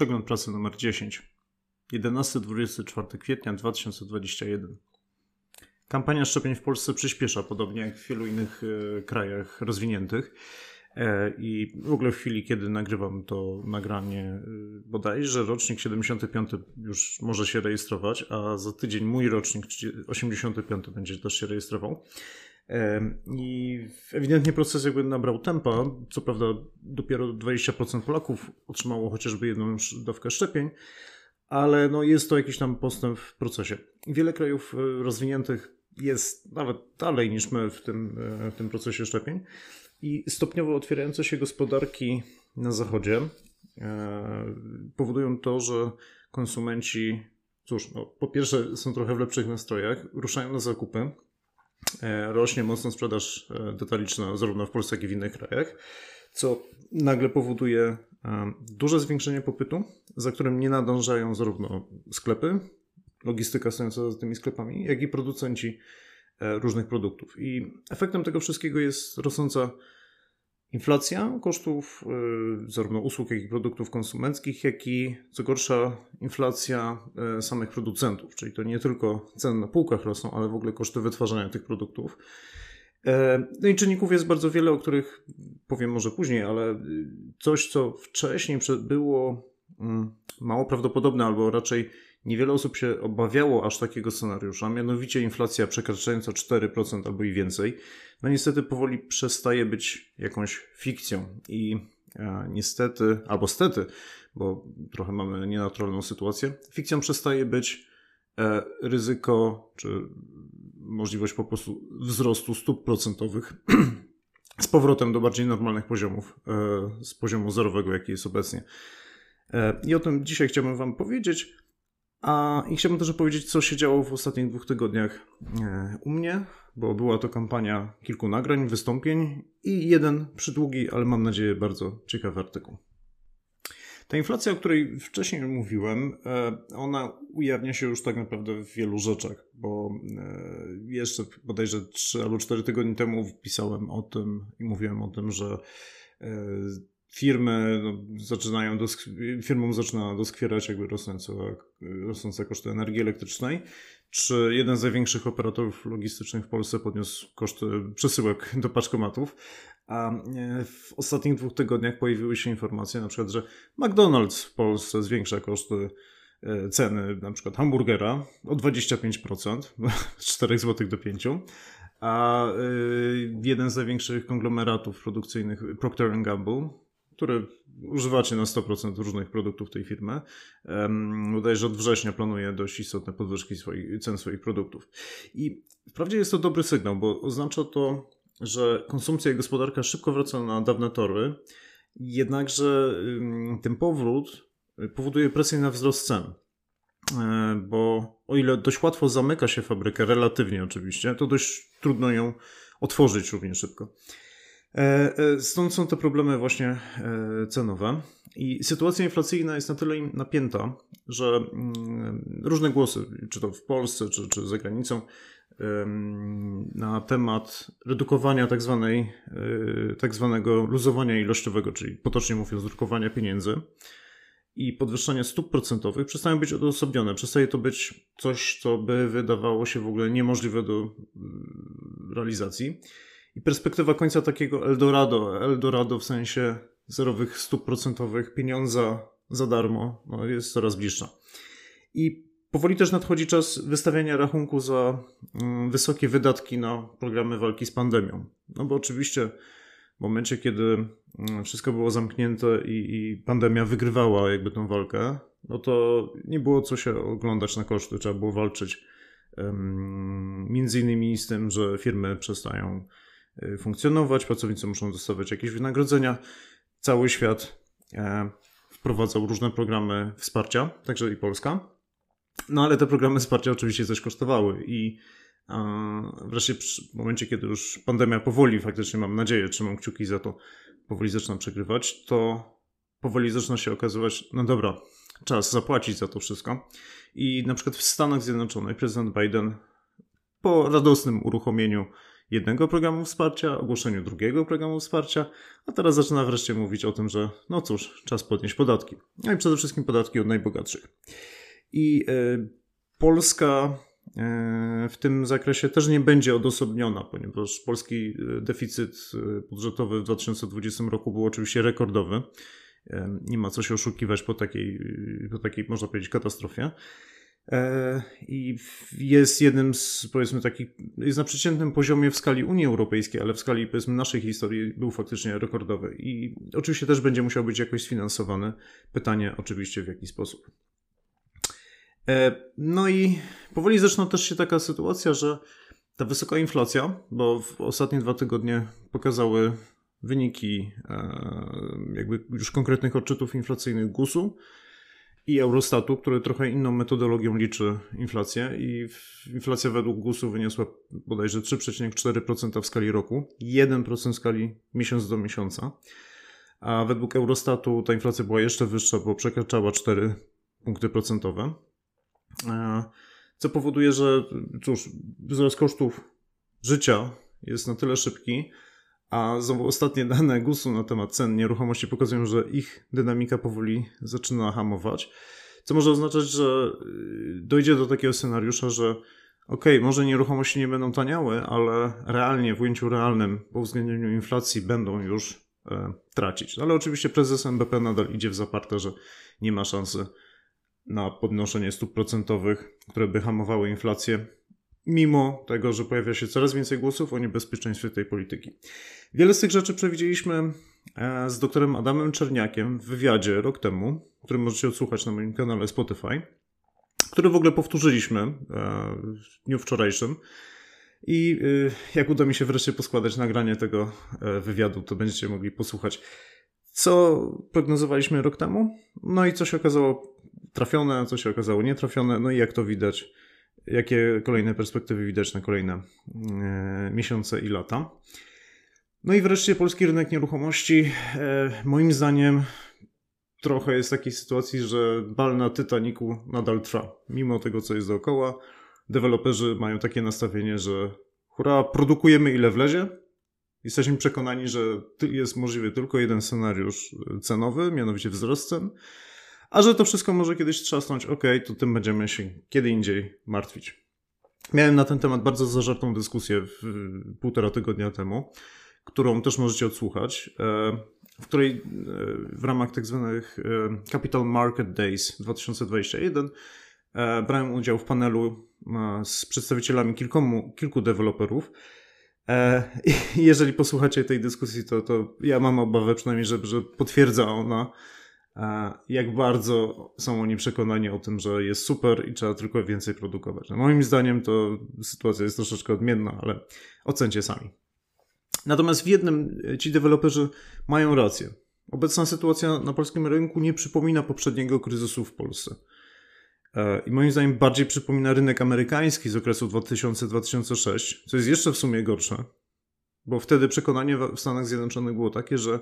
Przegląd pracy numer 10. 11-24 kwietnia 2021. Kampania szczepień w Polsce przyspiesza, podobnie jak w wielu innych e, krajach rozwiniętych. E, I w ogóle w chwili, kiedy nagrywam to nagranie, e, bodajże rocznik 75 już może się rejestrować, a za tydzień mój rocznik 85 będzie też się rejestrował. I ewidentnie proces jakby nabrał tempa. Co prawda, dopiero 20% Polaków otrzymało chociażby jedną dawkę szczepień, ale no jest to jakiś tam postęp w procesie. Wiele krajów rozwiniętych jest nawet dalej niż my w tym, w tym procesie szczepień i stopniowo otwierające się gospodarki na zachodzie e, powodują to, że konsumenci, cóż, no, po pierwsze są trochę w lepszych nastrojach, ruszają na zakupy, e, rośnie mocno sprzedaż e, detaliczna zarówno w Polsce, jak i w innych krajach, co nagle powoduje duże zwiększenie popytu, za którym nie nadążają zarówno sklepy, logistyka stojąca za tymi sklepami, jak i producenci E, różnych produktów. I efektem tego wszystkiego jest rosnąca inflacja kosztów e, zarówno usług, jak i produktów konsumenckich, jak i co gorsza inflacja e, samych producentów, czyli to nie tylko ceny na półkach rosną, ale w ogóle koszty wytwarzania tych produktów. No i czynników jest bardzo wiele, o których powiem może później, ale coś, co wcześniej było mm, mało prawdopodobne, albo raczej Niewiele osób się obawiało aż takiego scenariusza, mianowicie inflacja przekraczająca 4% albo i więcej, no niestety powoli przestaje być jakąś fikcją i e, niestety, albo stety, bo trochę mamy nienaturalną sytuację, fikcją przestaje być e, ryzyko czy możliwość po prostu wzrostu stóp procentowych z powrotem do bardziej normalnych poziomów, e, z poziomu zerowego, jaki jest obecnie. I o tym dzisiaj chciałbym Wam powiedzieć. A i chciałbym też opowiedzieć, co się działo w ostatnich dwóch tygodniach e, u mnie, bo była to kampania kilku nagrań, wystąpień i jeden przydługi, ale mam nadzieję bardzo ciekawy artykuł. Ta inflacja, o której wcześniej mówiłem, e, ona ujawnia się już tak naprawdę w wielu rzeczach, bo e, jeszcze bodajże 3 albo 4 tygodnie temu wpisałem o tym i mówiłem o tym, że firmy no, zaczynają firmom zaczyna doskwierać jakby rosnące, rosnące koszty energii elektrycznej, czy jeden z największych operatorów logistycznych w Polsce podniósł koszty przesyłek do paczkomatów, a e, w ostatnich dwóch tygodniach pojawiły się informacje na przykład, że McDonald's w Polsce zwiększa koszty e, ceny na przykład hamburgera o 25%, z 4 zł do 5, a e, jeden z największych konglomeratów produkcyjnych, Procter Gamble, które używacie na 100% różnych produktów tej firmy. Wydaje że od września planuje dość istotne podwyżki swoich, cen swoich produktów. I wprawdzie jest to dobry sygnał, bo oznacza to, że konsumpcja i gospodarka szybko wracają na dawne tory, jednakże ten powrót powoduje presję na wzrost cen. E, bo o ile dość łatwo zamyka się fabrykę, relatywnie oczywiście, to dość trudno ją otworzyć równie szybko. E, e, stąd są te problemy właśnie e, cenowe. I sytuacja inflacyjna jest na tyle napięta, że mm, różne głosy, czy to w Polsce, czy, czy za granicą, na temat redukowania tak, zwanej, tak zwanego luzowania ilościowego, czyli potocznie mówiąc, drukowania pieniędzy i podwyższania stóp procentowych przestają być odosobnione. Przestaje to być coś, co by wydawało się w ogóle niemożliwe do mm, realizacji. I perspektywa końca takiego Eldorado, Eldorado w sensie zerowych stóp procentowych, pieniądza za darmo, no jest coraz bliższa. I powoli też nadchodzi czas wystawiania rachunku za mm, wysokie wydatki na programy walki z pandemią. No bo oczywiście w momencie, kiedy mm, wszystko było zamknięte i, i pandemia wygrywała jakby tą walkę, no to nie było co się oglądać na koszty, trzeba było walczyć między innymi z tym, że firmy przestają funkcjonować, pracownicy muszą dostawać jakieś wynagrodzenia. Cały świat wprowadzał różne programy wsparcia, także i Polska. No ale te programy wsparcia oczywiście coś kosztowały i wreszcie w momencie, kiedy już pandemia powoli, faktycznie mam nadzieję, trzymam kciuki za to, powoli zaczyna przegrywać, to powoli zaczyna się okazywać, no dobra, czas zapłacić za to wszystko. I na przykład w Stanach Zjednoczonych prezydent Biden po radosnym uruchomieniu jednego programu wsparcia, ogłoszeniu drugiego programu wsparcia, a teraz zaczyna wreszcie mówić o tym, że no cóż, czas podnieść podatki. No i przede wszystkim podatki od najbogatszych. I y, Polska e, w tym zakresie też nie będzie odosobniona, ponieważ polski e, deficyt budżetowy w 2020 roku był oczywiście rekordowy. Nie ma co się oszukiwać po takiej, po takiej można powiedzieć, katastrofie. I jest jednym z, powiedzmy, takich, jest na przeciętnym poziomie w skali Unii Europejskiej, ale w skali, powiedzmy, naszej historii był faktycznie rekordowy. I oczywiście też będzie musiał być jakoś sfinansowany. Pytanie oczywiście w jaki sposób. E, no i powoli zaczyna też się taka sytuacja, że ta wysoka inflacja, bo w ostatnie dwa tygodnie pokazały wyniki e, jakby już konkretnych odczytów inflacyjnych GUS-u i Eurostatu, który trochę inną metodologią liczy inflację i inflacja według GUS-u wyniosła bodajże 3,4% w skali roku, 1% w skali miesiąc do miesiąca, a według Eurostatu ta inflacja była jeszcze wyższa, bo przekraczała 4 punkty procentowe. E, co powoduje, że cóż, wzrost kosztów życia jest na tyle szybki, a znowu ostatnie dane GUS-u na temat cen nieruchomości pokazują, że ich dynamika powoli zaczyna hamować, co może oznaczać, że y, dojdzie do takiego scenariusza, że ok, może nieruchomości nie będą taniały, ale realnie, w ujęciu realnym, po uwzględnieniu inflacji, będą już e, tracić. Ale oczywiście prezes NBP nadal idzie w zaparte, że nie ma szansy na podnoszenie stóp procentowych, które by hamowały inflację, mimo tego, że pojawia się coraz więcej głosów o niebezpieczeństwie tej polityki. Wiele z tych rzeczy przewidzieliśmy e, z doktorem Adamem Czerniakiem w wywiadzie rok temu, który możecie odsłuchać na moim kanale Spotify, który w ogóle powtórzyliśmy e, w dniu wczorajszym. I e, jak uda mi się wreszcie poskładać nagranie tego wywiadu, to będziecie mogli posłuchać, co prognozowaliśmy rok temu, no i co się okazało trafione, co się okazało nietrafione, no i jak to widać, jakie kolejne perspektywy widać na kolejne e, miesiące i lata. No i wreszcie polski rynek nieruchomości, e, moim zdaniem, trochę jest takiej sytuacji, że bal na Titaniku nadal trwa, mimo tego, co jest dookoła. Deweloperzy mają takie nastawienie, że hura, produkujemy ile wlezie. Jesteśmy przekonani, że jest możliwy tylko jeden scenariusz cenowy, mianowicie wzrost cen. A że to wszystko może kiedyś trzasnąć, ok, to tym będziemy się kiedy indziej martwić. Miałem na ten temat bardzo zażartą dyskusję w, półtora tygodnia temu, którą też możecie odsłuchać, e, w której e, w ramach tak zwanych e, Capital Market Days 2021 brałem udział w panelu z przedstawicielami kilkomu, kilku deweloperów. Jeżeli posłuchacie tej dyskusji, to, to ja mam obawę przynajmniej, że, że potwierdza ona jak bardzo są oni przekonani o tym, że jest super i trzeba tylko więcej produkować. No moim zdaniem to sytuacja jest troszeczkę odmienna, ale ocencie sami. Natomiast w jednym ci deweloperzy mają rację. Obecna sytuacja na polskim rynku nie przypomina poprzedniego kryzysu w Polsce. E, I moim zdaniem bardziej przypomina rynek amerykański z okresu 2000-2006, co jest jeszcze w sumie gorsze, bo wtedy przekonanie w Stanach Zjednoczonych było takie, że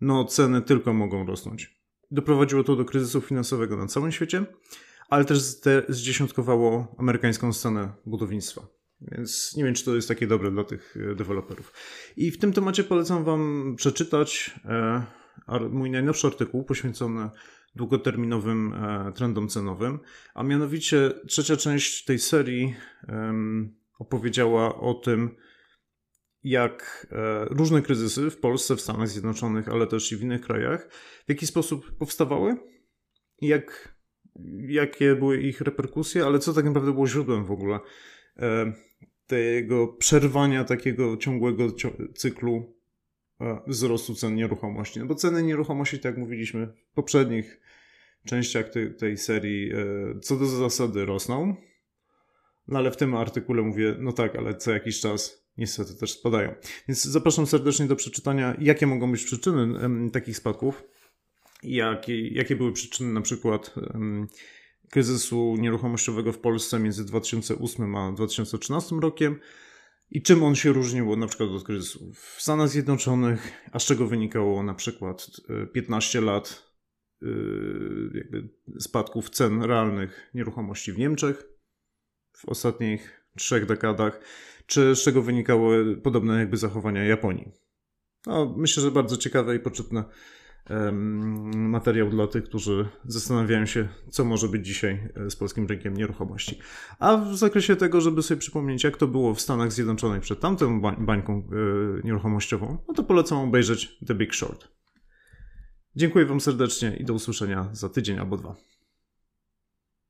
no ceny tylko mogą rosnąć. Doprowadziło to do kryzysu finansowego na całym świecie, ale też zdziesiątkowało amerykańską scenę budownictwa. Więc nie wiem, czy to jest takie dobre dla tych e, deweloperów. I w tym temacie polecam Wam przeczytać e, mój najnowszy artykuł poświęcony długoterminowym e, trendom cenowym, a mianowicie trzecia część tej serii opowiedziała o tym, jak e, różne kryzysy w Polsce, w Stanach Zjednoczonych, ale też i w innych krajach, w jaki sposób powstawały, jak, jakie były ich reperkusje, ale co tak naprawdę było źródłem w ogóle e, tego przerwania takiego ciągłego cyklu e, wzrostu cen nieruchomości. No bo ceny nieruchomości, tak jak mówiliśmy w poprzednich częściach tej, tej serii, co do zasady rosną, no ale w tym artykule mówię, no tak, ale co jakiś czas niestety też spadają. Więc zapraszam serdecznie do przeczytania, jakie mogą być przyczyny takich spadków, jakie, jakie były przyczyny na przykład kryzysu nieruchomościowego w Polsce między 2008 a 2013 rokiem i czym on się różnił na przykład od kryzysu w Stanach Zjednoczonych, a z czego wynikało na przykład 15 e, lat e, jakby spadków cen realnych nieruchomości w Niemczech w ostatnich trzech dekadach, czy z czego wynikały podobne jakby zachowania Japonii. No, myślę, że bardzo ciekawe i poczytne materiał dla tych, którzy zastanawiają się, co może być dzisiaj e, z polskim rynkiem nieruchomości. A w zakresie tego, żeby sobie przypomnieć, jak to było w Stanach Zjednoczonych przed tamtą bańką e, nieruchomościową, no to polecam obejrzeć The Big Short. Dziękuję Wam serdecznie i do usłyszenia za tydzień albo dwa.